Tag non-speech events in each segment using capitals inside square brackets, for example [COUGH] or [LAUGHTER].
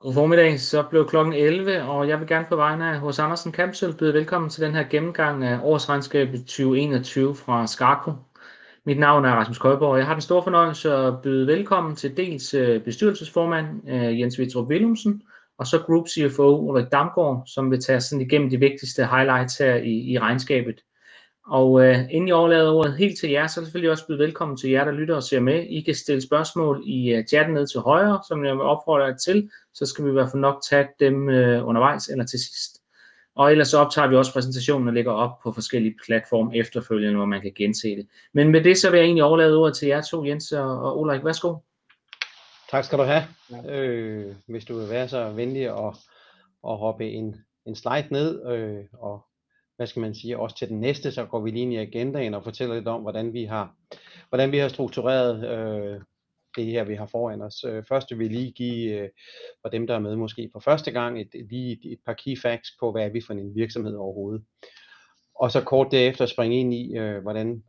God formiddag. Så blev klokken 11, og jeg vil gerne på vegne af hos Andersen Kampsøl byde velkommen til den her gennemgang af årsregnskabet 2021 fra Skarko. Mit navn er Rasmus Køjborg, og jeg har den store fornøjelse at byde velkommen til dels øh, bestyrelsesformand øh, Jens Vitrup Willumsen, og så Group CFO Ulrik Damgaard, som vil tage sådan igennem de vigtigste highlights her i, i regnskabet. Og øh, inden jeg overlader ordet helt til jer, så er selvfølgelig også byde velkommen til jer, der lytter og ser med. I kan stille spørgsmål i uh, chatten ned til højre, som jeg vil opfordre jer til. Så skal vi i hvert fald nok tage dem øh, undervejs eller til sidst. Og ellers så optager vi også præsentationen og lægger op på forskellige platforme efterfølgende, hvor man kan gense det. Men med det så vil jeg egentlig overlade ordet til jer to, Jens og, og Ulrik. Værsgo. Tak skal du have. Øh, hvis du vil være så venlig at, at hoppe en, en slide ned øh, og hvad skal man sige, også til den næste, så går vi lige ind i agendaen og fortæller lidt om, hvordan vi har, hvordan vi har struktureret øh, det her, vi har foran os. Øh, først vil vi lige give, øh, for dem, der er med måske for første gang, et, lige et, et par key facts på, hvad er vi for en virksomhed overhovedet. Og så kort derefter springe ind i, øh, hvordan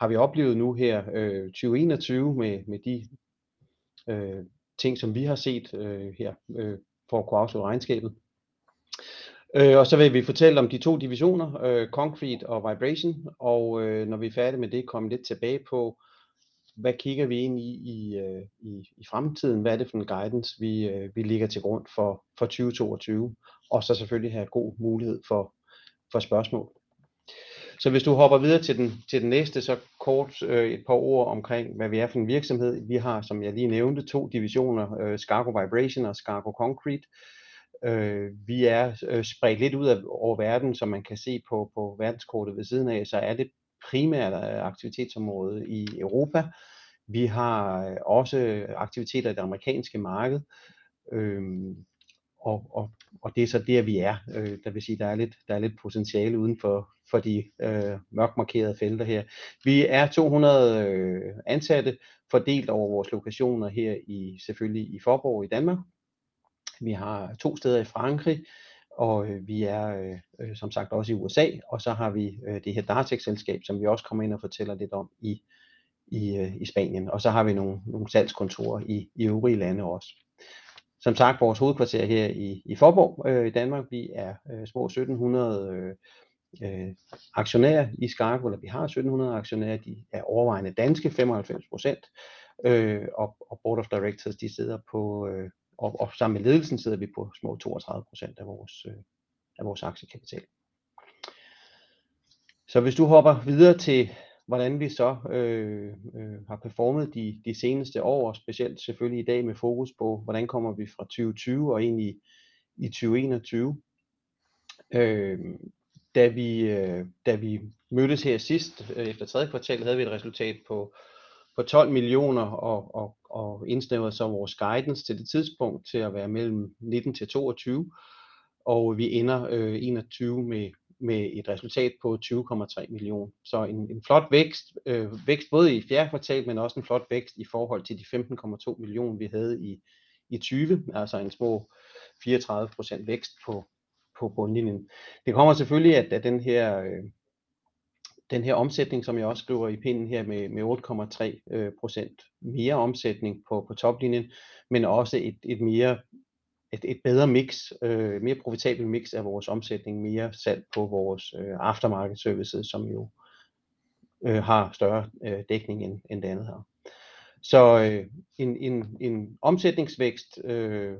har vi oplevet nu her øh, 2021 med, med de øh, ting, som vi har set øh, her øh, for at kunne afslutte regnskabet. Øh, og så vil vi fortælle om de to divisioner, øh, Concrete og Vibration, og øh, når vi er færdige med det, komme lidt tilbage på, hvad kigger vi ind i i, øh, i, i fremtiden, hvad er det for en guidance, vi, øh, vi ligger til grund for, for 2022, og så selvfølgelig have god mulighed for, for spørgsmål. Så hvis du hopper videre til den, til den næste, så kort øh, et par ord omkring, hvad vi er for en virksomhed. Vi har, som jeg lige nævnte, to divisioner, øh, Scargo Vibration og Scargo Concrete. Øh, vi er øh, spredt lidt ud af, over verden, som man kan se på, på verdenskortet ved siden af, så er det primært øh, aktivitetsområde i Europa. Vi har øh, også aktiviteter i det amerikanske marked, øh, og, og, og det er så der, vi er. Øh, der vil sige, der er lidt, der er lidt potentiale uden for, for de øh, mørkmarkerede felter her. Vi er 200 øh, ansatte, fordelt over vores lokationer her i selvfølgelig i Forborg i Danmark, vi har to steder i Frankrig, og øh, vi er øh, øh, som sagt også i USA, og så har vi øh, det her Dartex-selskab, som vi også kommer ind og fortæller lidt om i, i, øh, i Spanien, og så har vi nogle, nogle salgskontorer i, i øvrige lande også. Som sagt, vores hovedkvarter her i, i Forborg øh, i Danmark, vi er øh, små 1700 øh, øh, aktionærer i Skarko, eller vi har 1700 aktionærer, de er overvejende danske, 95 procent, øh, og, og Board of Directors, de sidder på, øh, og, og sammen med ledelsen sidder vi på små 32 procent af vores, øh, af vores aktiekapital. Så hvis du hopper videre til, hvordan vi så øh, øh, har performet de, de seneste år, og specielt selvfølgelig i dag med fokus på, hvordan kommer vi fra 2020 og ind i, i 2021. Øh, da, vi, øh, da vi mødtes her sidst, øh, efter tredje kvartal, havde vi et resultat på på 12 millioner og, og, og indsnævret så vores guidance til det tidspunkt til at være mellem 19 til 22, og vi ender øh, 21 med, med et resultat på 20,3 millioner. Så en, en flot vækst, øh, vækst både i fjerde kvartal, men også en flot vækst i forhold til de 15,2 millioner, vi havde i, i 20, altså en små 34 procent vækst på, på bundlinjen. Det kommer selvfølgelig, at, at den her øh, den her omsætning, som jeg også skriver i pinden her med, med 8,3 øh, procent mere omsætning på, på toplinjen, men også et, et mere et, et bedre mix, øh, mere profitabel mix af vores omsætning, mere salg på vores øh, aftermarket services, som jo øh, har større øh, dækning end, end det andet her. Så øh, en, en, en omsætningsvækst øh,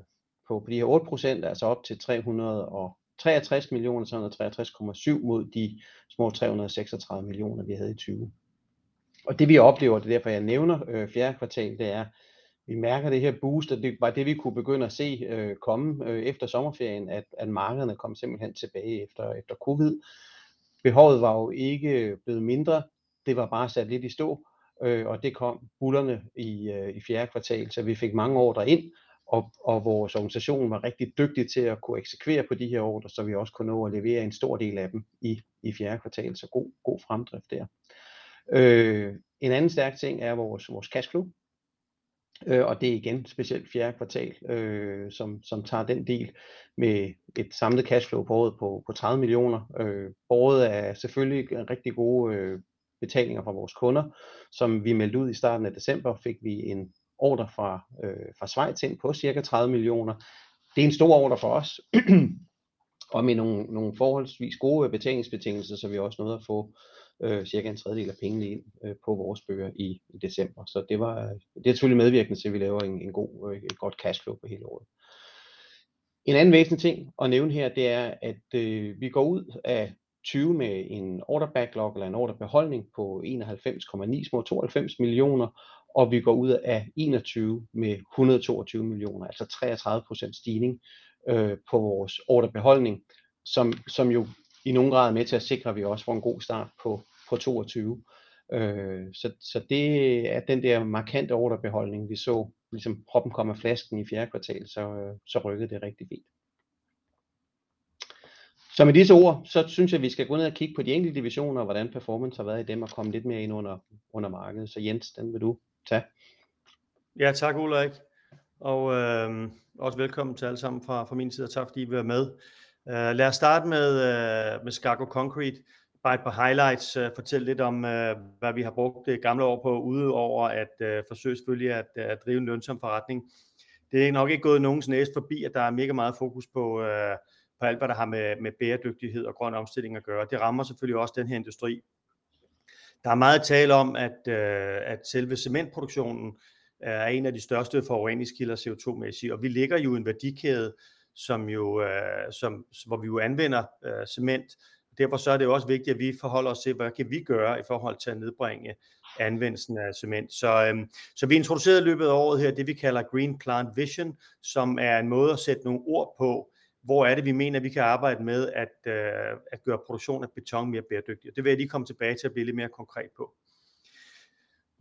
på, på de her 8%, altså op til 300 og 63 millioner, 363,7 mod de små 336 millioner, vi havde i 20. Og det vi oplever, det er derfor jeg nævner øh, fjerde kvartal, det er, vi mærker det her boost, og det var det vi kunne begynde at se øh, komme øh, efter sommerferien, at, at markederne kom simpelthen tilbage efter, efter covid. Behovet var jo ikke blevet mindre, det var bare sat lidt i stå, øh, og det kom bullerne i, øh, i fjerde kvartal, så vi fik mange ordre ind, og, og vores organisation var rigtig dygtig til at kunne eksekvere på de her ordre, så vi også kunne nå at levere en stor del af dem i, i fjerde kvartal, så god, god fremdrift der. Øh, en anden stærk ting er vores, vores cashflow, øh, og det er igen specielt fjerde kvartal, øh, som, som tager den del med et samlet cashflow på året på, på 30 millioner. Øh, året er selvfølgelig rigtig gode øh, betalinger fra vores kunder, som vi meldte ud i starten af december, fik vi en ordre fra, øh, fra Schweiz ind på cirka 30 millioner. det er en stor ordre for os, [CLEARS THROAT] og med nogle, nogle forholdsvis gode øh, betalingsbetingelser, så vi også nåede at få øh, cirka en tredjedel af pengene ind øh, på vores bøger i, i december. Så det var øh, det er selvfølgelig medvirkende til, at vi laver en, en god, øh, et godt cashflow på hele året. En anden væsentlig ting at nævne her, det er, at øh, vi går ud af 20 med en order backlog eller en orderbeholdning på 91,9 små 92 millioner, og vi går ud af 21 med 122 millioner, altså 33% stigning øh, på vores orderbeholdning, som, som jo i nogen grad er med til at sikre, at vi også får en god start på, på 22. Øh, så, så det er den der markante orderbeholdning, vi så, ligesom proppen kommer flasken i fjerde kvartal, så, øh, så rykkede det rigtig fint. Så med disse ord, så synes jeg, at vi skal gå ned og kigge på de enkelte divisioner, og hvordan performance har været i dem, og komme lidt mere ind under, under markedet. Så Jens, den vil du tage. Ja, tak Ulrik. Og øh, også velkommen til alle sammen fra, fra min side, og tak fordi I vil være med. Uh, lad os starte med, uh, med Skago Concrete. Bare et par highlights. Uh, fortæl lidt om, uh, hvad vi har brugt det gamle år på, udover at uh, forsøge selvfølgelig at, uh, at drive en lønsom forretning. Det er nok ikke gået nogens næse forbi, at der er mega meget fokus på, uh, på alt, hvad der har med, med bæredygtighed og grøn omstilling at gøre. Det rammer selvfølgelig også den her industri. Der er meget tale om, at, øh, at selve cementproduktionen øh, er en af de største forureningskilder CO2-mæssigt, og vi ligger jo i en værdikæde, som jo, øh, som, hvor vi jo anvender øh, cement. Derfor så er det jo også vigtigt, at vi forholder os til, hvad kan vi gøre i forhold til at nedbringe anvendelsen af cement. Så, øh, så vi introducerede i løbet af året her det, vi kalder Green Plant Vision, som er en måde at sætte nogle ord på, hvor er det, vi mener, vi kan arbejde med at, øh, at gøre produktion af beton mere bæredygtig. Det vil jeg lige komme tilbage til at blive lidt mere konkret på.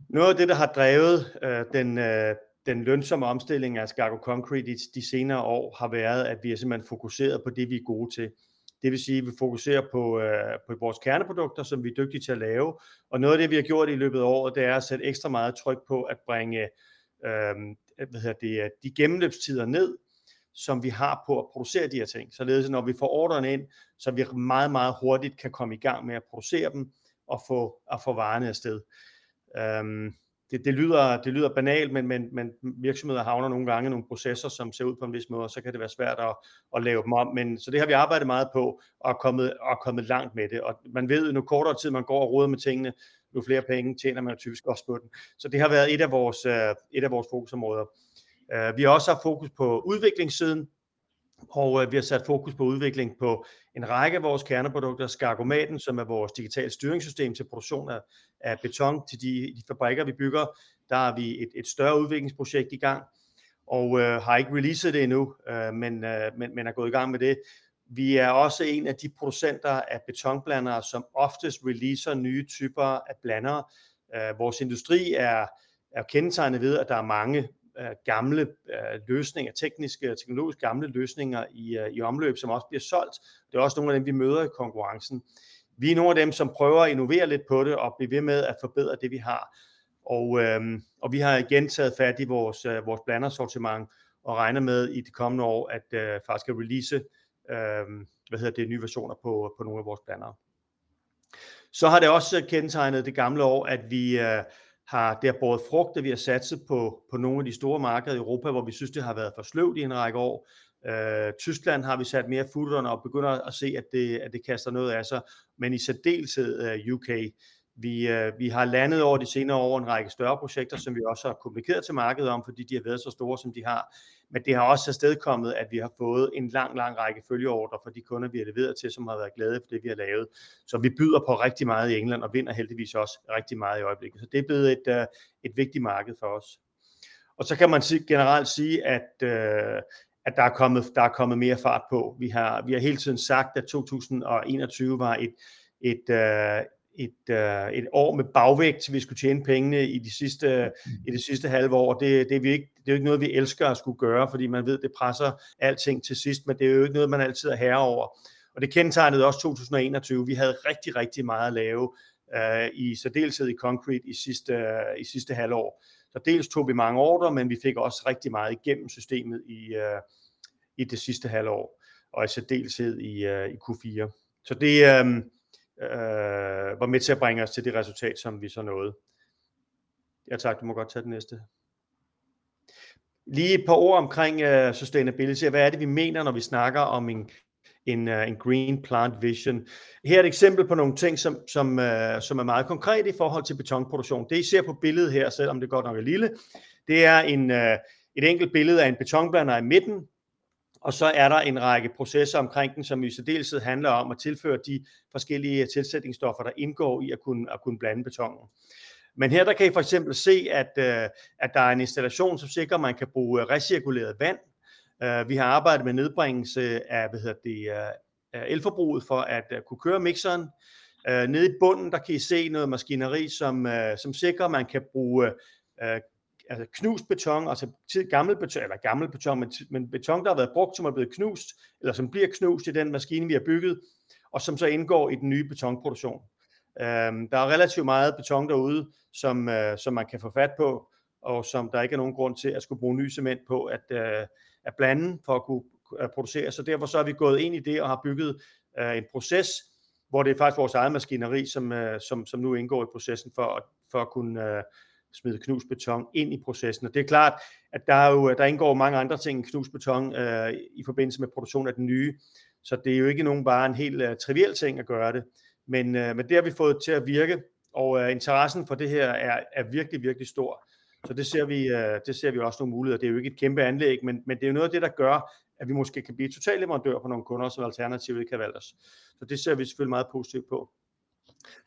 Noget af det, der har drevet øh, den, øh, den lønsomme omstilling af Skargo Concrete i de senere år, har været, at vi er simpelthen fokuseret på det, vi er gode til. Det vil sige, at vi fokuserer på, øh, på vores kerneprodukter, som vi er dygtige til at lave. Og noget af det, vi har gjort i løbet af året, det er at sætte ekstra meget tryk på at bringe øh, hvad hedder det, de gennemløbstider ned, som vi har på at producere de her ting. Således, når vi får ordrene ind, så vi meget, meget hurtigt kan komme i gang med at producere dem og få, at få varerne afsted. Øhm, det, det, lyder, det lyder banalt, men, men, men virksomheder havner nogle gange nogle processer, som ser ud på en vis måde, og så kan det være svært at, at lave dem om. Men, så det har vi arbejdet meget på, og er kommet, og er kommet langt med det. Og man ved, nu kortere tid man går og roder med tingene, jo flere penge tjener man typisk også på den. Så det har været et af vores, øh, et af vores fokusområder. Øh, vi har også haft fokus på udviklingssiden, og øh, vi har sat fokus på udvikling på en række af vores kerneprodukter. Skargomaten, som er vores digitale styringssystem til produktion af, af beton til de, de fabrikker, vi bygger. Der har vi et, et større udviklingsprojekt i gang, og øh, har ikke releaset det endnu, øh, men, øh, men, men er gået i gang med det. Vi er også en af de producenter af betonblandere, som oftest releaser nye typer af blandere. Øh, vores industri er, er kendetegnet ved, at der er mange øh, gamle øh, løsninger, tekniske og teknologiske gamle løsninger i, øh, i omløb, som også bliver solgt. Det er også nogle af dem, vi møder i konkurrencen. Vi er nogle af dem, som prøver at innovere lidt på det og blive ved med at forbedre det, vi har. Og, øh, og vi har igen taget fat i vores, øh, vores blandersortiment og regner med i de kommende år, at øh, faktisk at release øh, hvad hedder det, nye versioner på, på nogle af vores blandere. Så har det også kendetegnet det gamle år, at vi øh, har det har båret frugt, at vi har satset på, på nogle af de store markeder i Europa, hvor vi synes, det har været for sløvt i en række år. Øh, Tyskland har vi sat mere futterne og begynder at se, at det, at det kaster noget af sig, men i særdeleshed øh, uh, UK. Vi, øh, vi har landet over de senere år en række større projekter, som vi også har kommunikeret til markedet om, fordi de har været så store, som de har. Men det har også afstedkommet, at vi har fået en lang, lang række følgeordre fra de kunder, vi har leveret til, som har været glade for det, vi har lavet. Så vi byder på rigtig meget i England og vinder heldigvis også rigtig meget i øjeblikket. Så det er blevet et, øh, et vigtigt marked for os. Og så kan man generelt sige, at, uh, at der er kommet, der er kommet mere fart på. Vi har, vi har hele tiden sagt, at 2021 var et, et, uh, et, øh, et år med bagvægt, vi skulle tjene pengene i de sidste, i det sidste halve år. Det, det, er vi ikke, det er jo ikke noget, vi elsker at skulle gøre, fordi man ved, det presser alting til sidst, men det er jo ikke noget, man altid er herre over. Og det kendetegnede også 2021. Vi havde rigtig, rigtig meget at lave, øh, i særdeleshed i concrete i sidste, øh, i sidste halvår. Så dels tog vi mange ordre, men vi fik også rigtig meget igennem systemet i, øh, i det sidste halvår, og i særdeleshed i, øh, i Q4. Så det øh, øh, var med til at bringe os til det resultat, som vi så nåede. Ja tak, du må godt tage det næste. lige et par ord omkring uh, sustainability. Hvad er det, vi mener, når vi snakker om en, en, uh, en green plant vision? Her er et eksempel på nogle ting, som, som, uh, som er meget konkret i forhold til betonproduktion. Det I ser på billedet her, selvom det godt nok er lille, det er en, uh, et enkelt billede af en betonblander i midten, og så er der en række processer omkring den, som i særdeleshed handler om at tilføre de forskellige tilsætningsstoffer, der indgår i at kunne, at kunne blande betonen. Men her der kan I for eksempel se, at, øh, at der er en installation, som sikrer, at man kan bruge øh, recirkuleret vand. Øh, vi har arbejdet med nedbringelse af hvad hedder det, elforbruget for at kunne køre mixeren. Nede i bunden, der kan I se noget maskineri, som, som sikrer, at man kan bruge altså knust beton, altså gammel beton, eller gammel beton, men, men beton, der har været brugt, som er blevet knust, eller som bliver knust i den maskine, vi har bygget, og som så indgår i den nye betonproduktion. Øhm, der er relativt meget beton derude, som, øh, som man kan få fat på, og som der ikke er nogen grund til at skulle bruge ny cement på at, øh, at blande for at kunne at producere. Så derfor så er vi gået ind i det og har bygget øh, en proces, hvor det er faktisk vores eget maskineri, som, øh, som, som nu indgår i processen for, at, for at kunne øh, smide knusbeton ind i processen. Og det er klart, at der, er jo, der indgår mange andre ting end knust beton øh, i forbindelse med produktion af den nye. Så det er jo ikke nogen bare en helt øh, triviel ting at gøre det. Men, øh, men det har vi fået til at virke, og øh, interessen for det her er, er virkelig, virkelig stor. Så det ser, vi, øh, det ser vi også nogle muligheder. Det er jo ikke et kæmpe anlæg, men, men det er jo noget af det, der gør, at vi måske kan blive totalleverandør på nogle kunder, som alternativet ikke har valgt os. Så det ser vi selvfølgelig meget positivt på.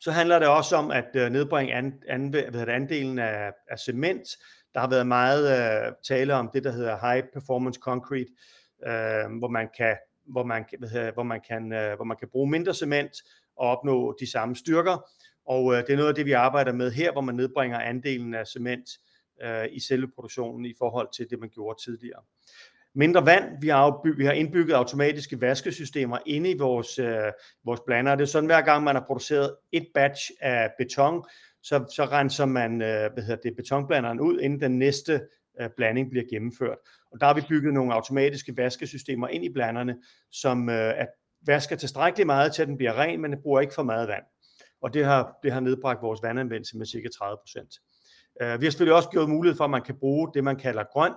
Så handler det også om at øh, nedbringe an, an, hvad det, andelen af, af cement. Der har været meget øh, tale om det, der hedder high performance concrete, uh, hvor man kan hvor man, hvad hvor man kan uh, hvor man kan bruge mindre cement og opnå de samme styrker. Og det er noget af det, vi arbejder med her, hvor man nedbringer andelen af cement i selve produktionen i forhold til det, man gjorde tidligere mindre vand. Vi har, vi har indbygget automatiske vaskesystemer inde i vores, øh, vores blander. Det er sådan, hver gang man har produceret et batch af beton, så, så renser man øh, hvad hedder det, betonblanderen ud, inden den næste øh, blanding bliver gennemført. Og der har vi bygget nogle automatiske vaskesystemer ind i blanderne, som øh, at vasker tilstrækkeligt meget til, at den bliver ren, men den bruger ikke for meget vand. Og det har, det har nedbragt vores vandanvendelse med cirka 30 procent. Øh, vi har selvfølgelig også gjort mulighed for, at man kan bruge det, man kalder grøn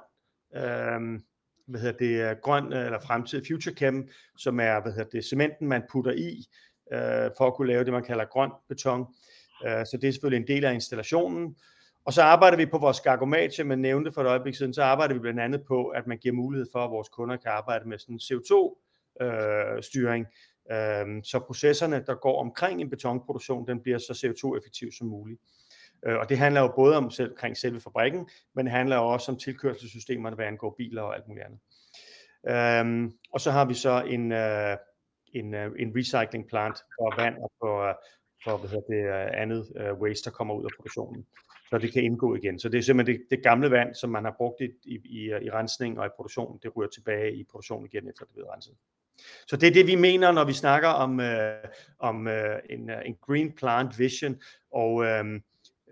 Øh, hvad hedder det, øh, grøn øh, eller fremtid future chem, som er hvad hedder det, cementen, man putter i, øh, for at kunne lave det, man kalder grøn beton. Øh, så det er selvfølgelig en del af installationen. Og så arbejder vi på vores gargomat, som jeg nævnte for et øjeblik siden, så arbejder vi blandt andet på, at man giver mulighed for, at vores kunder kan arbejde med sådan CO2-styring, øh, øh, så processerne, der går omkring en betonproduktion, den bliver så CO2-effektiv som muligt. Øh, og det handler jo både om selv, omkring selve fabrikken, men det handler også om tilkørselssystemerne, hvad angår biler og alt muligt andet. Øhm, og så har vi så en, øh, en, øh, en recycling plant for vand og for, øh, for hvad hedder det, øh, andet øh, waste, der kommer ud af produktionen. Så det kan indgå igen. Så det er simpelthen det, det gamle vand, som man har brugt i, i, i, i rensning og i produktionen, det ryger tilbage i produktionen igen, efter det er renset. Så det er det, vi mener, når vi snakker om, øh, om øh, en, øh, en green plant vision, og øh,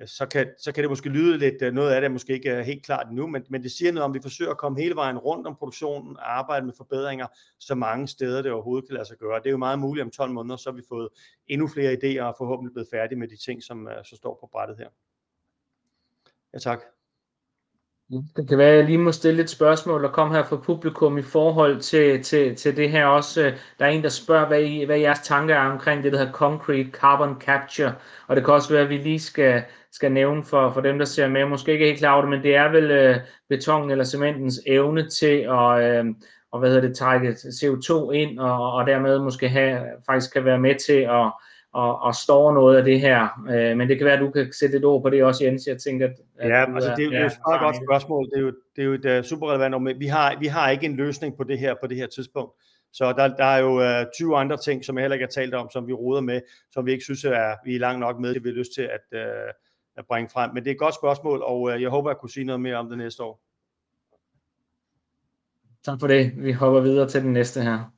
Øh, så kan, så kan det måske lyde lidt, øh, noget af det måske ikke er helt klart nu, men, men det siger noget om, at vi forsøger at komme hele vejen rundt om produktionen og arbejde med forbedringer så mange steder, det overhovedet kan lade sig gøre. Det er jo meget muligt om 12 måneder, så har vi fået endnu flere idéer og forhåbentlig blevet færdige med de ting, som så står på brættet her. Ja, tak. Det kan være, at jeg lige må stille et spørgsmål, der kom her fra publikum i forhold til, til, til det her også. Der er en, der spørger, hvad, I, hvad jeres tanker er omkring det, der hedder Concrete Carbon Capture. Og det kan også være, at vi lige skal, skal nævne for, for dem, der ser med, måske ikke helt klar over det, men det er vel øh, betongen eller cementens evne til at øh, og hvad hedder det, trække CO2 ind, og, og dermed måske have, faktisk kan være med til at og, og store noget af det her. Øh, men det kan være, at du kan sætte et ord på det også, Jens. Jeg tænker, at, at ja, altså det, er, det er et meget godt spørgsmål. Det er jo, det er jo et uh, super relevant men vi har, vi har ikke en løsning på det her på det her tidspunkt. Så der, der er jo uh, 20 andre ting, som jeg heller ikke har talt om, som vi roder med, som vi ikke synes, er, vi er langt nok med, det vi har lyst til at, uh, at bringe frem. Men det er et godt spørgsmål, og uh, jeg håber, at kunne sige noget mere om det næste år. Tak for det. Vi hopper videre til den næste her.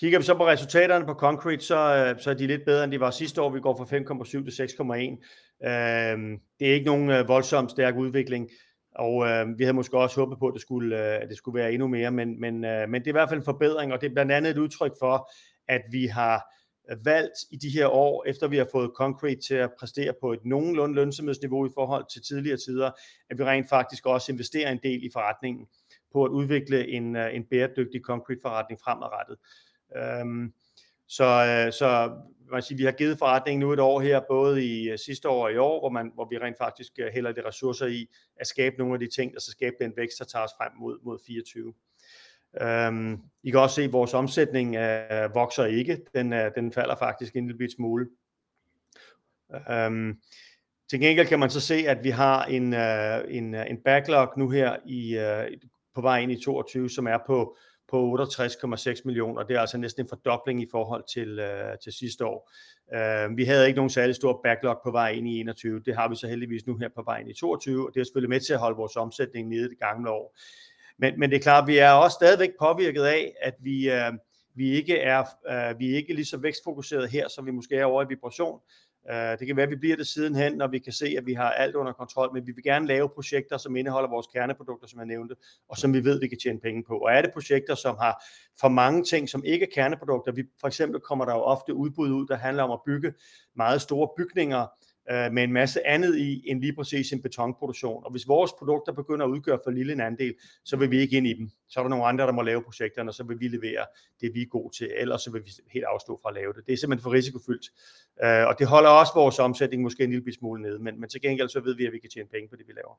Kigger vi så på resultaterne på Concrete, så, øh, så er de lidt bedre, end de var sidste år. Vi går fra 5,7 til 6,1. Øh, det er ikke nogen øh, voldsomt stærk udvikling, og øh, vi havde måske også håbet på, at det skulle, øh, at det skulle være endnu mere, men, men, øh, men det er i hvert fald en forbedring, og det er blandt andet et udtryk for, at vi har valgt i de her år, efter vi har fået Concrete til at præstere på et nogenlunde lønsomhedsniveau i forhold til tidligere tider, at vi rent faktisk også investerer en del i forretningen på at udvikle en, en bæredygtig concrete forretning fremadrettet. Øhm, så, øh, så man siger, vi har givet forretningen nu et år her, både i øh, sidste år og i år, hvor, man, hvor vi rent faktisk øh, hælder de ressourcer i at skabe nogle af de ting, der skal skabe den vækst, der tager os frem mod, mod 24. Øhm, I kan også se, at vores omsætning øh, vokser ikke. Den, øh, den falder faktisk en lille smule. Øhm, til gengæld kan man så se, at vi har en, øh, en, en backlog nu her i, øh, på vej ind i 22, som er på, på 68,6 millioner. Det er altså næsten en fordobling i forhold til, øh, til sidste år. Øh, vi havde ikke nogen særlig stor backlog på vej ind i 21. Det har vi så heldigvis nu her på vej ind i 22, og det er selvfølgelig med til at holde vores omsætning nede det gamle år. Men, men det er klart, vi er også stadigvæk påvirket af, at vi, øh, vi ikke er øh, vi er ikke lige så vækstfokuseret her, som vi måske er over i vibration. Øh, det kan være, at vi bliver det sidenhen, når vi kan se, at vi har alt under kontrol, men vi vil gerne lave projekter, som indeholder vores kerneprodukter, som jeg nævnte, og som vi ved, vi kan tjene penge på. Og er det projekter, som har for mange ting, som ikke er kerneprodukter, vi, for eksempel kommer der jo ofte udbud ud, der handler om at bygge meget store bygninger, øh, med en masse andet i end lige præcis en betonproduktion. Og hvis vores produkter begynder at udgøre for lille en andel, så vil vi ikke ind i dem. Så er der nogle andre, der må lave projekterne, og så vil vi levere det, vi er gode til. Ellers så vil vi helt afstå fra at lave det. Det er simpelthen for risikofyldt. Øh, og det holder også vores omsætning måske en lille smule nede, men, men til gengæld så ved vi, at vi kan tjene penge på det, vi laver.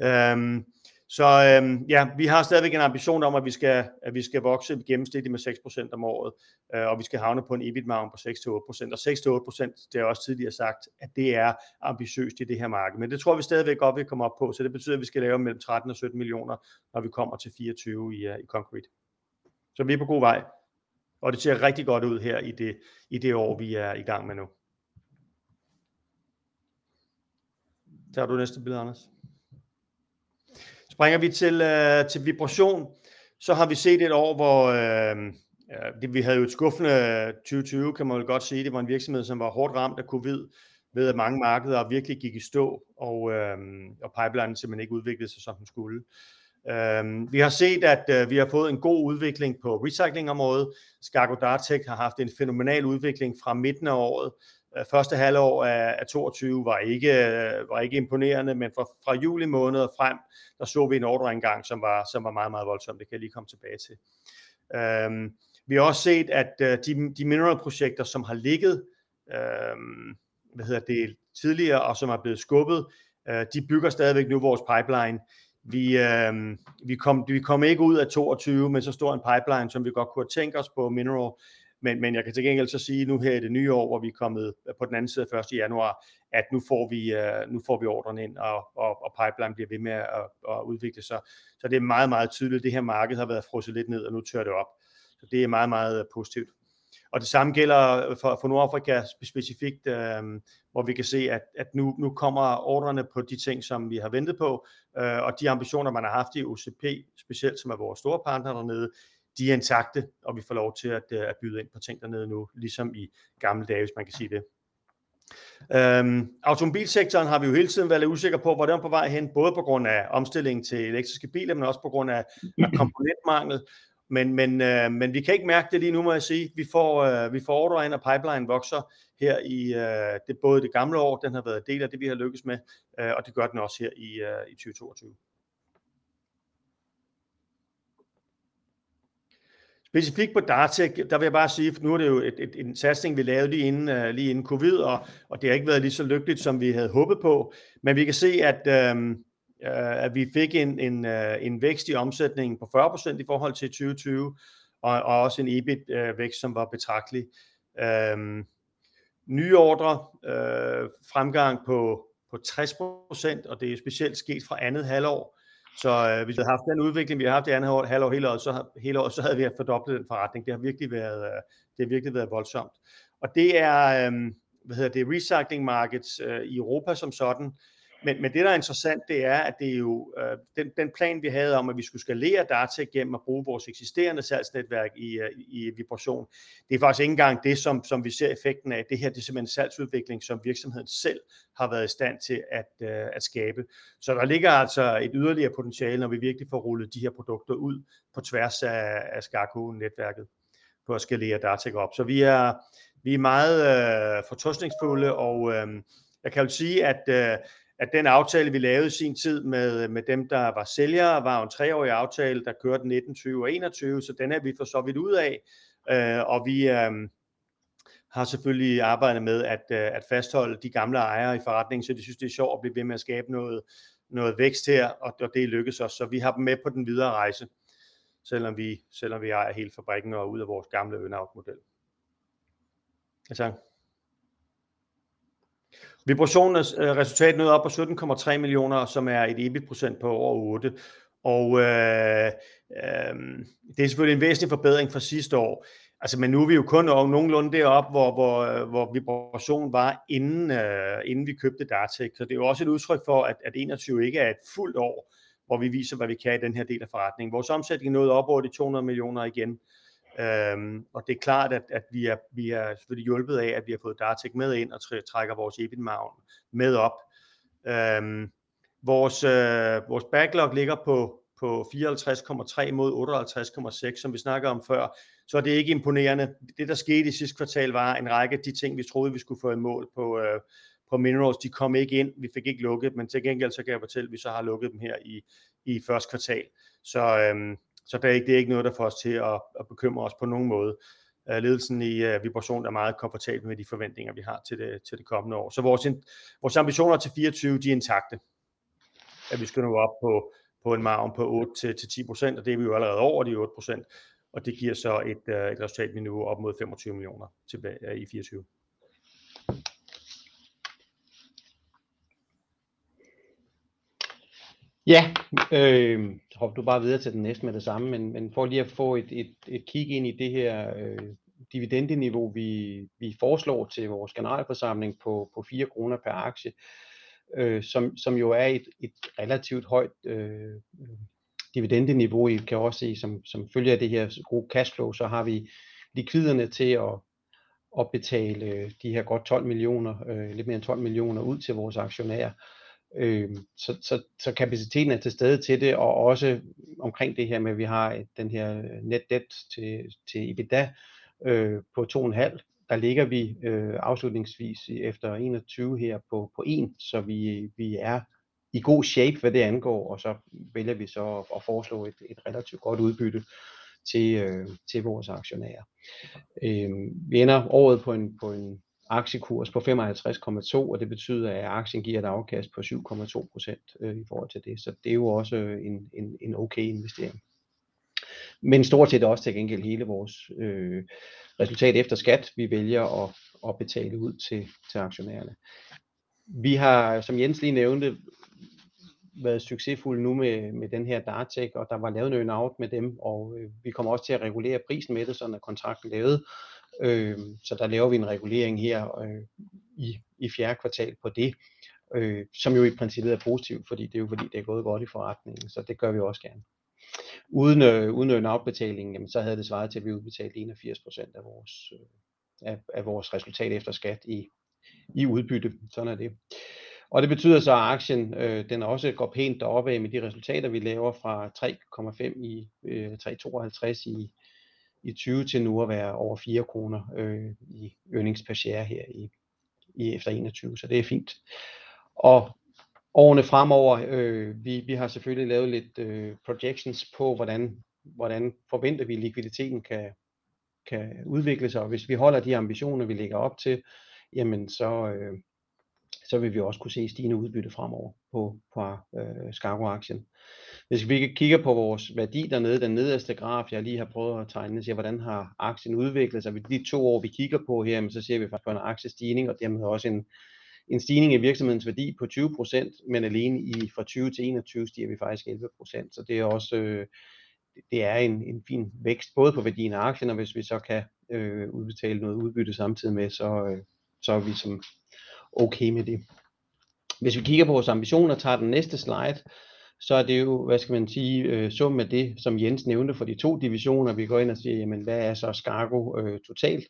Øh, så øhm, ja, vi har stadigvæk en ambition om, at vi skal, at vi skal vokse gennemsnitligt med 6% om året, øh, og vi skal havne på en EBIT-margin på 6-8%. Og 6-8%, det er også tidligere sagt, at det er ambitiøst i det her marked. Men det tror vi stadigvæk godt, vi kommer op på, så det betyder, at vi skal lave mellem 13 og 17 millioner, når vi kommer til 24 i, uh, i Concrete. Så vi er på god vej, og det ser rigtig godt ud her i det, i det år, vi er i gang med nu. Tager du næste billede, Anders? Springer vi til, øh, til vibration, så har vi set et år, hvor øh, det, vi havde jo et skuffende øh, 2020, kan man vel godt sige. Det var en virksomhed, som var hårdt ramt af covid, ved at mange markeder virkelig gik i stå, og, øh, og pipeline simpelthen ikke udviklede sig, som den skulle. Øh, vi har set, at øh, vi har fået en god udvikling på recyclingområdet. Skargo Dartek har haft en fænomenal udvikling fra midten af året, Øh, første halvår af, af 22 var ikke, øh, var ikke imponerende, men fra, fra juli måned og frem, der så vi en ordreindgang, som var, som var meget, meget voldsom. Det kan jeg lige komme tilbage til. Øhm, vi har også set, at øh, de, de mineralprojekter, som har ligget øhm, hvad hedder det, tidligere, og som er blevet skubbet, øh, de bygger stadigvæk nu vores pipeline. Vi, øh, vi, kom, vi kom ikke ud af 22 med så stor en pipeline, som vi godt kunne tænke os på mineral, men, men jeg kan til gengæld så sige nu her i det nye år, hvor vi er kommet øh, på den anden side af 1. januar, at nu får vi, øh, nu får vi ordren ind, og, og, og pipeline bliver ved med at, at udvikle sig. Så det er meget, meget tydeligt, at det her marked har været frosset lidt ned, og nu tør det op. Så det er meget, meget øh, positivt. Og det samme gælder for, for Nordafrika specifikt, øh, hvor vi kan se, at, at nu, nu kommer ordrene på de ting, som vi har ventet på, øh, og de ambitioner, man har haft i OCP, specielt som er vores store partner dernede, de er intakte, og vi får lov til at, øh, at byde ind på ting dernede nu, ligesom i gamle dage, hvis man kan sige det. Øhm, automobilsektoren har vi jo hele tiden været lidt usikre på, hvor den er på vej hen, både på grund af omstillingen til elektriske biler, men også på grund af, af komponentmangel. Men, men, øh, men vi kan ikke mærke det lige nu, må jeg sige. Vi får, øh, vi får ordre ind, og pipeline vokser her i øh, det, både det gamle år, den har været del af det, vi har lykkes med, øh, og det gør den også her i, øh, i 2022. Specifikt på Dartek, der vil jeg bare sige, for nu er det jo et, et, en satsning, vi lavede lige inden, uh, lige inden covid, og, og det har ikke været lige så lykkeligt, som vi havde håbet på. Men vi kan se, at, uh, uh, at vi fik en, en, uh, en vækst i omsætningen på 40% i forhold til 2020, og, og også en EBIT-vækst, som var betragtelig. Uh, nye ordre, uh, fremgang på, på 60%, og det er specielt sket fra andet halvår. Så øh, hvis vi havde haft den udvikling, vi har haft i andet år, halvår hele året, så, hele året, så havde vi fordoblet den forretning. Det har virkelig været, øh, det har virkelig været voldsomt. Og det er, øh, hvad hedder det, recycling markets øh, i Europa som sådan, men, men det, der er interessant, det er, at det er jo øh, den, den plan, vi havde om, at vi skulle skalere data gennem at bruge vores eksisterende salgsnetværk i, øh, i vibration. Det er faktisk ikke engang det, som, som vi ser effekten af. Det her det er simpelthen salgsudvikling, som virksomheden selv har været i stand til at, øh, at skabe. Så der ligger altså et yderligere potentiale, når vi virkelig får rullet de her produkter ud på tværs af, af Skarko-netværket. på at skalere data op. Så vi er, vi er meget øh, fortrøstningsfulde, og øh, jeg kan jo sige, at, øh, at den aftale, vi lavede i sin tid med, med dem, der var sælgere, var en treårig aftale, der kørte 19, 20 og 21, så den er vi for så vidt ud af, øh, og vi øh, har selvfølgelig arbejdet med at, øh, at fastholde de gamle ejere i forretningen, så de synes, det er sjovt at blive ved med at skabe noget, noget vækst her, og, og det lykkes os, så vi har dem med på den videre rejse, selvom vi, selvom vi ejer hele fabrikken og ud af vores gamle earnout-model. Ja, tak. Vibrationens øh, resultat nåede op på 17,3 millioner, som er et EBIT-procent på over 8. Og øh, øh, det er selvfølgelig en væsentlig forbedring fra sidste år. Altså, men nu er vi jo kun nogenlunde deroppe, hvor, hvor, øh, hvor vibrationen var, inden, øh, inden vi købte Dartek. Så det er jo også et udtryk for, at, at 21 ikke er et fuldt år, hvor vi viser, hvad vi kan i den her del af forretningen. Vores omsætning nåede op over de 200 millioner igen. Øhm, og det er klart, at, at vi, er, vi er selvfølgelig hjulpet af, at vi har fået Dartek med ind og trækker vores EBIT-margin med op. Øhm, vores, øh, vores backlog ligger på, på 54,3 mod 58,6, som vi snakker om før, så det er ikke imponerende. Det, der skete i sidste kvartal, var en række af de ting, vi troede, vi skulle få i mål på, øh, på Minerals. De kom ikke ind, vi fik ikke lukket, men til gengæld så kan jeg fortælle, at vi så har lukket dem her i, i første kvartal. Så, øhm, så det er, ikke, det er ikke noget, der får os til at, at bekymre os på nogen måde. Øh, ledelsen i øh, uh, Vibration er meget komfortabel med de forventninger, vi har til det, til det kommende år. Så vores, vores ambitioner til 24, de er intakte. At vi skal nå op på, på en margen på 8-10%, og det er vi jo allerede over de 8%, og det giver så et, uh, et resultat vi nu op mod 25 millioner tilbage uh, i 24. Ja, øh, hop du bare videre til den næste med det samme, men, men for lige at få et, et, et kig ind i det her øh, dividendeniveau, vi, vi foreslår til vores generalforsamling på, på 4 kroner per aktie, øh, som, som jo er et, et relativt højt øh, dividendeniveau. I kan også se, som, som følger af det her gode cashflow, så har vi likviderne til at, at betale øh, de her godt 12 millioner, øh, lidt mere end 12 millioner ud til vores aktionærer. Øh, så, så, så kapaciteten er til stede til det, og også omkring det her med, at vi har øh, den her øh, net debt til, til EBITDA øh, på 2,5. Der ligger vi øh, afslutningsvis efter 21 her på, på 1, så vi, vi er i god shape, hvad det angår, og så vælger vi så at, at foreslå et, et relativt godt udbytte til, øh, til vores aktionærer. Øh, vi ender året på en, på en aktiekurs på 55,2, og det betyder, at aktien giver et afkast på 7,2 procent øh, i forhold til det. Så det er jo også øh, en, en, en okay investering. Men stort set også til gengæld hele vores øh, resultat efter skat, vi vælger at, at betale ud til, til aktionærerne. Vi har, som Jens lige nævnte, været succesfulde nu med, med den her Dartech, og der var lavet en out med dem, og øh, vi kommer også til at regulere prisen med det, så at kontrakten lavet, Øh, så der laver vi en regulering her øh, i, i fjerde kvartal på det, øh, som jo i princippet er positivt, fordi det er jo fordi, det er gået godt i forretningen, så det gør vi også gerne. Uden, øh, uden en afbetaling, jamen, så havde det svaret til, at vi udbetalte 81% af vores, øh, af, af vores resultat efter skat i, i udbytte. Sådan er det. Og det betyder så, at aktien øh, den også går pænt deroppe med de resultater, vi laver fra 3,5 i øh, 3,52 i, i 20 til nu at være over 4 kroner øh, i earnings per share her i, i efter 21, så det er fint. Og årene fremover, øh, vi, vi har selvfølgelig lavet lidt øh, projections på, hvordan, hvordan forventer vi likviditeten kan, kan udvikle sig, og hvis vi holder de ambitioner, vi lægger op til, jamen så, øh, så vil vi også kunne se stigende udbytte fremover på, på øh, Skargo-aktien. Hvis vi kigger på vores værdi dernede, den nederste graf, jeg lige har prøvet at tegne, siger, hvordan har aktien udviklet sig. Ved de to år, vi kigger på her, så ser vi faktisk en aktiestigning, og dermed også en, en stigning i virksomhedens værdi på 20%, men alene i fra 20 til 21 stiger vi faktisk 11%, så det er også øh, det er en, en fin vækst, både på værdien af aktien, og hvis vi så kan øh, udbetale noget udbytte samtidig med, så, øh, så er vi som okay med det. Hvis vi kigger på vores ambitioner og tager den næste slide, så er det jo, hvad skal man sige, øh, summen af det, som Jens nævnte for de to divisioner. Vi går ind og siger, jamen hvad er så Skargo øh, totalt?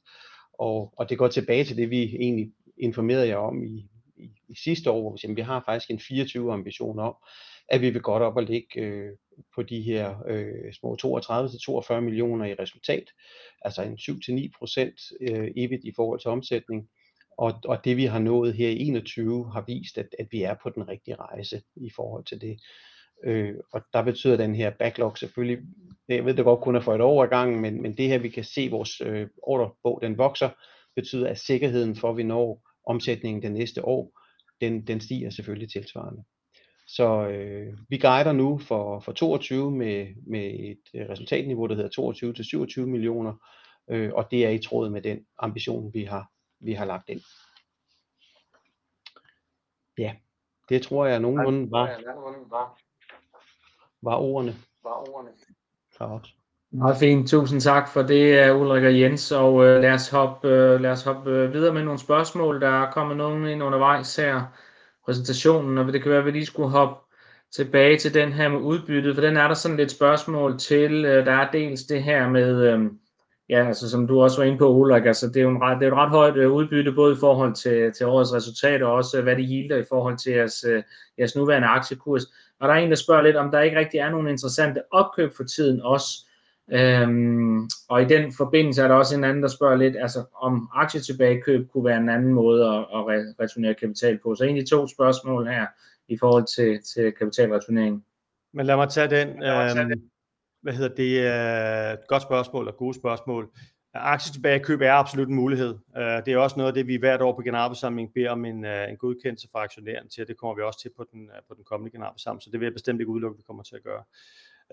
Og, og det går tilbage til det, vi egentlig informerede jer om i, i, i sidste år, hvor vi, siger, vi har faktisk en 24 ambition om, at vi vil godt op og ligge øh, på de her øh, små 32-42 millioner i resultat, altså en 7-9% øh, EBIT i forhold til omsætning, og, og det vi har nået her i 21 har vist, at, at vi er på den rigtige rejse i forhold til det. Øh, og der betyder den her backlog selvfølgelig, jeg ved det godt kun er for et år ad gangen, men, men det her vi kan se vores øh, orderbog den vokser, betyder at sikkerheden for at vi når omsætningen det næste år, den, den stiger selvfølgelig tilsvarende. Så øh, vi guider nu for, for 22 med, med et resultatniveau, der hedder 22 til 27 millioner, øh, og det er i tråd med den ambition, vi har, vi har lagt ind. Ja, det tror jeg nogenlunde var, var ordene. Var ordene. Fra os. Meget fint, tusind tak for det, Ulrik og Jens, og øh, lad os hoppe, øh, lad os hoppe øh, videre med nogle spørgsmål. Der er kommet nogen ind undervejs her præsentationen, og det kan være, at vi lige skulle hoppe tilbage til den her med udbyttet, for den er der sådan lidt spørgsmål til. Der er dels det her med, ja, altså som du også var inde på, Ulrik, altså det er jo, en ret, det er et ret højt udbytte, både i forhold til, til årets resultater, og også hvad det yielder i forhold til jeres, jeres nuværende aktiekurs. Og der er en, der spørger lidt, om der ikke rigtig er nogle interessante opkøb for tiden også, Øhm, og i den forbindelse er der også en anden, der spørger lidt, altså om aktietilbagekøb kunne være en anden måde at, at returnere kapital på. Så egentlig to spørgsmål her i forhold til, til kapitalreturnering. Men lad mig tage den. Øhm, hvad hedder det? Godt spørgsmål og gode spørgsmål. Aktietilbagekøb er absolut en mulighed. Øh, det er også noget af det, vi hvert år på generalforsamlingen beder om en, øh, en godkendelse fra aktionæren til, det kommer vi også til på den, øh, på den kommende generalforsamling, så det vil jeg bestemt ikke udelukke, at vi kommer til at gøre.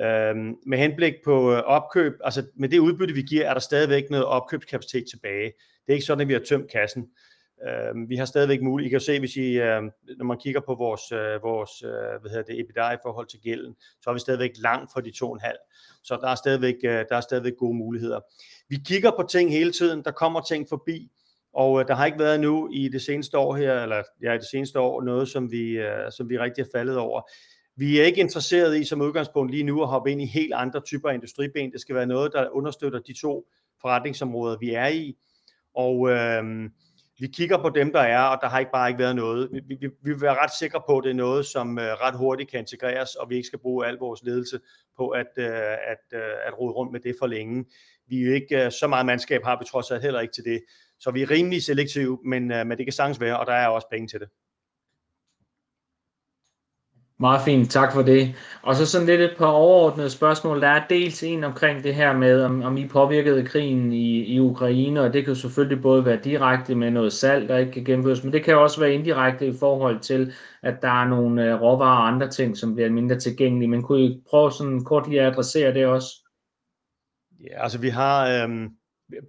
Øhm, med henblik på opkøb, altså med det udbytte, vi giver, er der stadigvæk noget opkøbskapacitet tilbage. Det er ikke sådan, at vi har tømt kassen. Øh, vi har stadigvæk mulighed. I kan se, hvis I, øh, når man kigger på vores, øh, vores øh, hvad hedder det, EBITDA i forhold til gælden, så er vi stadigvæk langt fra de 2,5. Så der er, stadigvæk, øh, der er stadigvæk gode muligheder. Vi kigger på ting hele tiden. Der kommer ting forbi. Og øh, der har ikke været nu i det seneste år her, eller ja, i det seneste år, noget, som vi, øh, som vi rigtig har faldet over. Vi er ikke interesseret i som udgangspunkt lige nu at hoppe ind i helt andre typer af industriben. Det skal være noget, der understøtter de to forretningsområder, vi er i. Og øh, vi kigger på dem, der er, og der har ikke bare ikke været noget. Vi, vi, vi vil være ret sikre på, at det er noget, som øh, ret hurtigt kan integreres, og vi ikke skal bruge al vores ledelse på at, øh, at, øh, at rode rundt med det for længe. Vi er ikke øh, så meget mandskab har vi trods alt heller ikke til det. Så vi er rimelig selektive, men, øh, men det kan sagtens være, og der er også penge til det. Meget fint, tak for det. Og så sådan lidt et par overordnede spørgsmål. Der er dels en omkring det her med, om, om I påvirkede krigen i, i Ukraine, og det kan jo selvfølgelig både være direkte med noget salg, der ikke kan gennemføres, men det kan også være indirekte i forhold til, at der er nogle uh, råvarer og andre ting, som bliver mindre tilgængelige. Men kunne I prøve sådan kort lige at adressere det også? Ja, altså vi har, Øh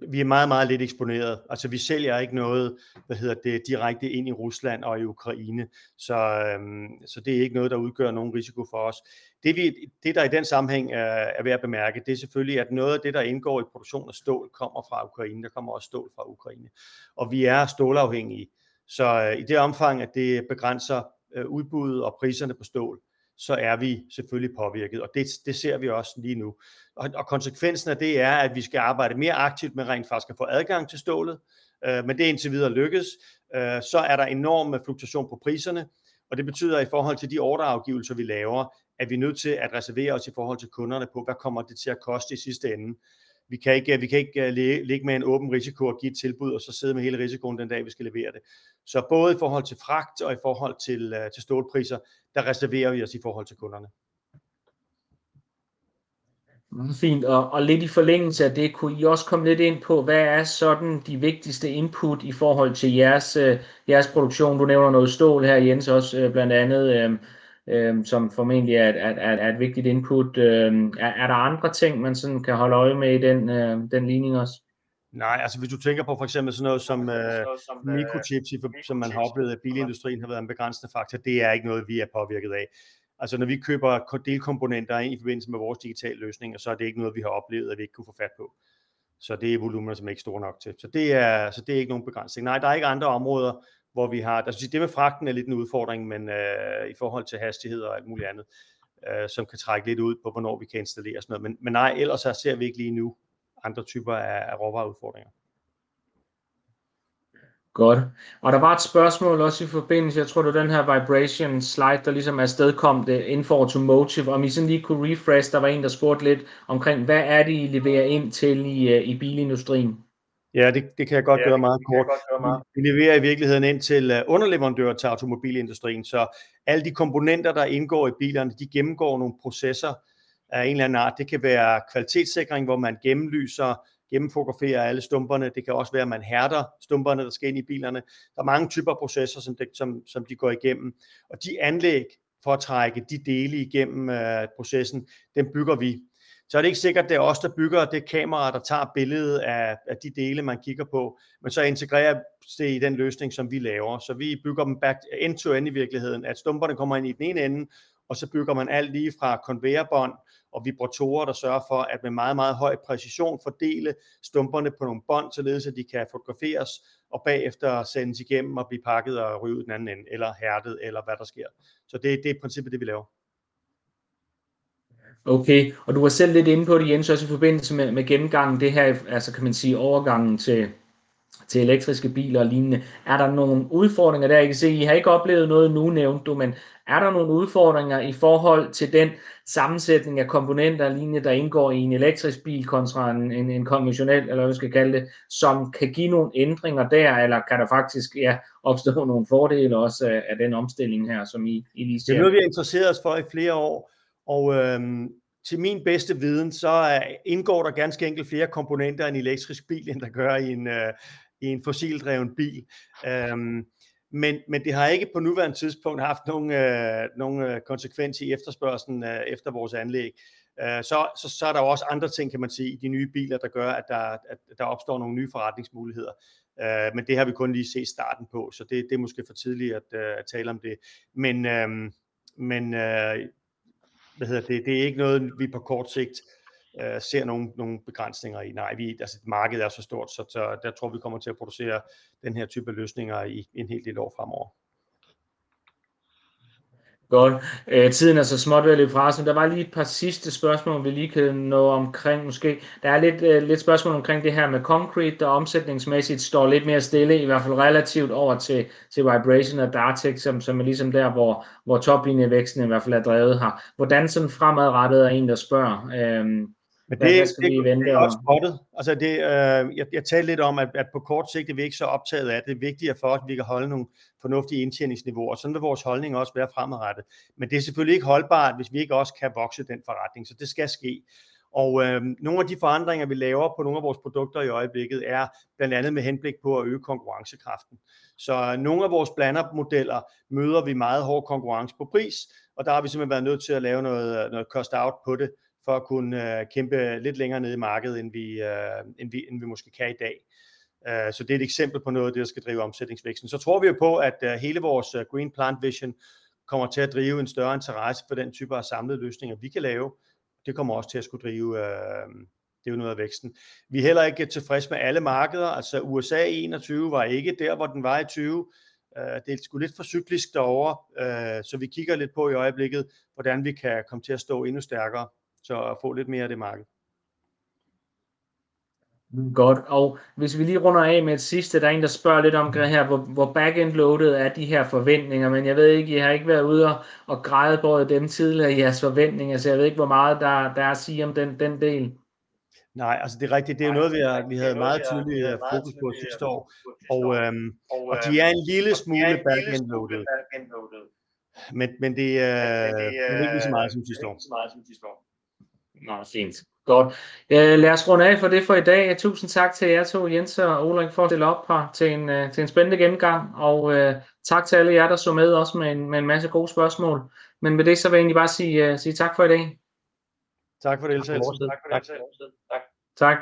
vi er meget, meget lidt eksponeret. Altså vi sælger ikke noget, hvad hedder det, direkte ind i Rusland og i Ukraine, så, øhm, så det er ikke noget, der udgør nogen risiko for os. Det, vi, det der i den sammenhæng er, er værd at bemærke, det er selvfølgelig, at noget af det, der indgår i produktion af stål, kommer fra Ukraine. Der kommer også stål fra Ukraine. Og vi er stålafhængige. Så øh, i det omfang, at det begrænser øh, udbuddet og priserne på stål, så er vi selvfølgelig påvirket, og det, det ser vi også lige nu. Og, og konsekvensen af det er, at vi skal arbejde mere aktivt med rent faktisk at få adgang til stålet, øh, men det er indtil videre lykkes. Øh, så er der enorm fluktuation på priserne, og det betyder i forhold til de ordreafgivelser, vi laver, at vi er nødt til at reservere os i forhold til kunderne på, hvad kommer det til at koste i sidste ende. Vi kan ikke, vi kan ikke øh, ligge med en åben risiko og give et tilbud, og så sidde med hele risikoen den dag, vi skal levere det. Så både i forhold til fragt og i forhold til, øh, til stålpriser, der reserverer vi os i forhold til kunderne. Mm, fint, og, og lidt i forlængelse af det, kunne I også komme lidt ind på, hvad er sådan de vigtigste input i forhold til jeres, øh, jeres produktion? Du nævner noget stål her, Jens, også blandt andet, øh, øh, som formentlig er, er, er, er et vigtigt input. Øh, er, er der andre ting, man sådan kan holde øje med i den, øh, den ligning også? Nej, altså hvis du tænker på for eksempel sådan noget som, øh, mikrochips, som man har oplevet, at bilindustrien har været en begrænsende faktor, det er ikke noget, vi er påvirket af. Altså når vi køber delkomponenter i forbindelse med vores digitale løsninger, så er det ikke noget, vi har oplevet, at vi ikke kunne få fat på. Så det er volumener, som er ikke store nok til. Så det er, så det er ikke nogen begrænsning. Nej, der er ikke andre områder, hvor vi har, altså det med fragten er lidt en udfordring, men øh, i forhold til hastighed og alt muligt andet, øh, som kan trække lidt ud på, hvornår vi kan installere sådan noget. Men, men nej, ellers så ser vi ikke lige nu andre typer af, af råvareudfordringer. Godt. Og der var et spørgsmål også i forbindelse, jeg tror det var den her vibration slide, der ligesom afstedkom det inden for automotive, om I sådan lige kunne refresh, der var en, der spurgte lidt omkring, hvad er det, I leverer ind til i, øh, i bilindustrien? Ja, det, det kan jeg godt ja, gøre meget kort. Vi leverer i virkeligheden ind til øh, underleverandører til automobilindustrien, så alle de komponenter, der indgår i bilerne, de gennemgår nogle processer af en eller anden art. Det kan være kvalitetssikring, hvor man gennemlyser gennemfotograferer alle stumperne. Det kan også være, at man hærder stumperne, der skal ind i bilerne. Der er mange typer processer, som, det, som, som de går igennem. Og de anlæg for at trække de dele igennem uh, processen, den bygger vi. Så er det ikke sikkert, at det er os, der bygger det kamera, der tager billedet af, af de dele, man kigger på, men så integrerer det i den løsning, som vi laver. Så vi bygger dem back end-to-end i virkeligheden, at stumperne kommer ind i den ene ende, og så bygger man alt lige fra konvejerbånd og vibratorer, der sørger for, at med meget, meget høj præcision fordele stumperne på nogle bånd, således at de kan fotograferes og bagefter sendes igennem og blive pakket og ryge ud den anden ende, eller hærdet, eller hvad der sker. Så det, det er i princippet det, vi laver. Okay, og du var selv lidt inde på det, Jens, også i forbindelse med, med gennemgangen, det her, altså kan man sige, overgangen til, til elektriske biler og lignende. Er der nogle udfordringer der? Jeg kan se, I har ikke oplevet noget nu, nævnte du, men er der nogle udfordringer i forhold til den sammensætning af komponenter og lignende, der indgår i en elektrisk bil kontra en, en, en konventionel, eller hvad vi skal kalde det, som kan give nogle ændringer der, eller kan der faktisk ja, opstå [LAUGHS] nogle fordele også af, af den omstilling her, som I, I lige ser? Det er noget, vi har interesseret os for i flere år, og øhm, til min bedste viden, så øh, indgår der ganske enkelt flere komponenter i en elektrisk bil, end der gør i en, øh, i en fossildreven bil. Øhm, men, men det har ikke på nuværende tidspunkt haft nogen, øh, nogen øh, konsekvens i efterspørgselen øh, efter vores anlæg. Øh, så, så, så er der jo også andre ting, kan man sige, i de nye biler, der gør, at der, at der opstår nogle nye forretningsmuligheder. Øh, men det har vi kun lige set starten på, så det, det er måske for tidligt at, øh, at tale om det. Men, øh, men øh, hvad hedder det, det er ikke noget, vi på kort sigt øh, ser nogle, nogle begrænsninger i. Nej, vi, altså markedet er så stort, så, så der tror vi kommer til at producere den her type løsninger i en hel del år fremover. Godt. Øh, tiden er så småt ved at løbe fra os, men der var lige et par sidste spørgsmål, vi lige kan nå omkring måske. Der er lidt, øh, lidt spørgsmål omkring det her med concrete, der omsætningsmæssigt står lidt mere stille, i hvert fald relativt over til, til Vibration og Dartex, som, som er ligesom der, hvor, hvor toplinjevæksten i hvert fald er drevet her. Hvordan sådan fremadrettet er en, der spørger? Øh, men det, hvad skal det, vi vente det er også spottet. Altså det, øh, jeg, jeg talte lidt om, at, at på kort sigt er vi ikke så optaget af det. Det er vigtigere for os, at vi kan holde nogle fornuftige indtjeningsniveauer, og sådan vil vores holdning også være fremadrettet. Men det er selvfølgelig ikke holdbart, hvis vi ikke også kan vokse den forretning, så det skal ske. Og øh, nogle af de forandringer, vi laver på nogle af vores produkter i øjeblikket, er blandt andet med henblik på at øge konkurrencekraften. Så nogle af vores blandermodeller møder vi meget hård konkurrence på pris, og der har vi simpelthen været nødt til at lave noget, noget cost out på det, for at kunne øh, kæmpe lidt længere nede i markedet, end vi, øh, end vi, end vi måske kan i dag. Øh, så det er et eksempel på noget af det, der skal drive omsætningsvæksten. Så tror vi jo på, at øh, hele vores øh, Green Plant Vision kommer til at drive en større interesse for den type af samlede løsninger, vi kan lave. Det kommer også til at skulle drive øh, det er jo noget af væksten. Vi er heller ikke tilfredse med alle markeder. Altså USA i 21 var ikke der, hvor den var i 20. Uh, øh, det er sgu lidt for cyklisk derovre, uh, så vi kigger lidt på i øjeblikket, hvordan vi kan komme til at stå endnu stærkere så at få lidt mere af det marked. Godt, og hvis vi lige runder af med et sidste, der er en, der spørger lidt om her, hvor, hvor back-end loaded er de her forventninger, men jeg ved ikke, I har ikke været ude og, og græde på dem tidligere i jeres forventninger, så jeg ved ikke, hvor meget der, der er at sige om den, den del. Nej, altså det er rigtigt. Det er noget, vi, har, vi havde meget tydeligt øh, fokus på sidste år, og, øhm, og de er en lille smule back-end loaded. Men, men det, er, men det er ikke lige så meget som sidste år. Nå, fint. Godt. Øh, lad os runde af for det for i dag. Tusind tak til jer to, Jens og Ulrik, for at stille op her til en, uh, til en spændende gennemgang. Og uh, tak til alle jer, der så med også med en, med en masse gode spørgsmål. Men med det, så vil jeg egentlig bare sige, uh, sige tak for i dag. Tak for det, Tak for det, Tak. tak.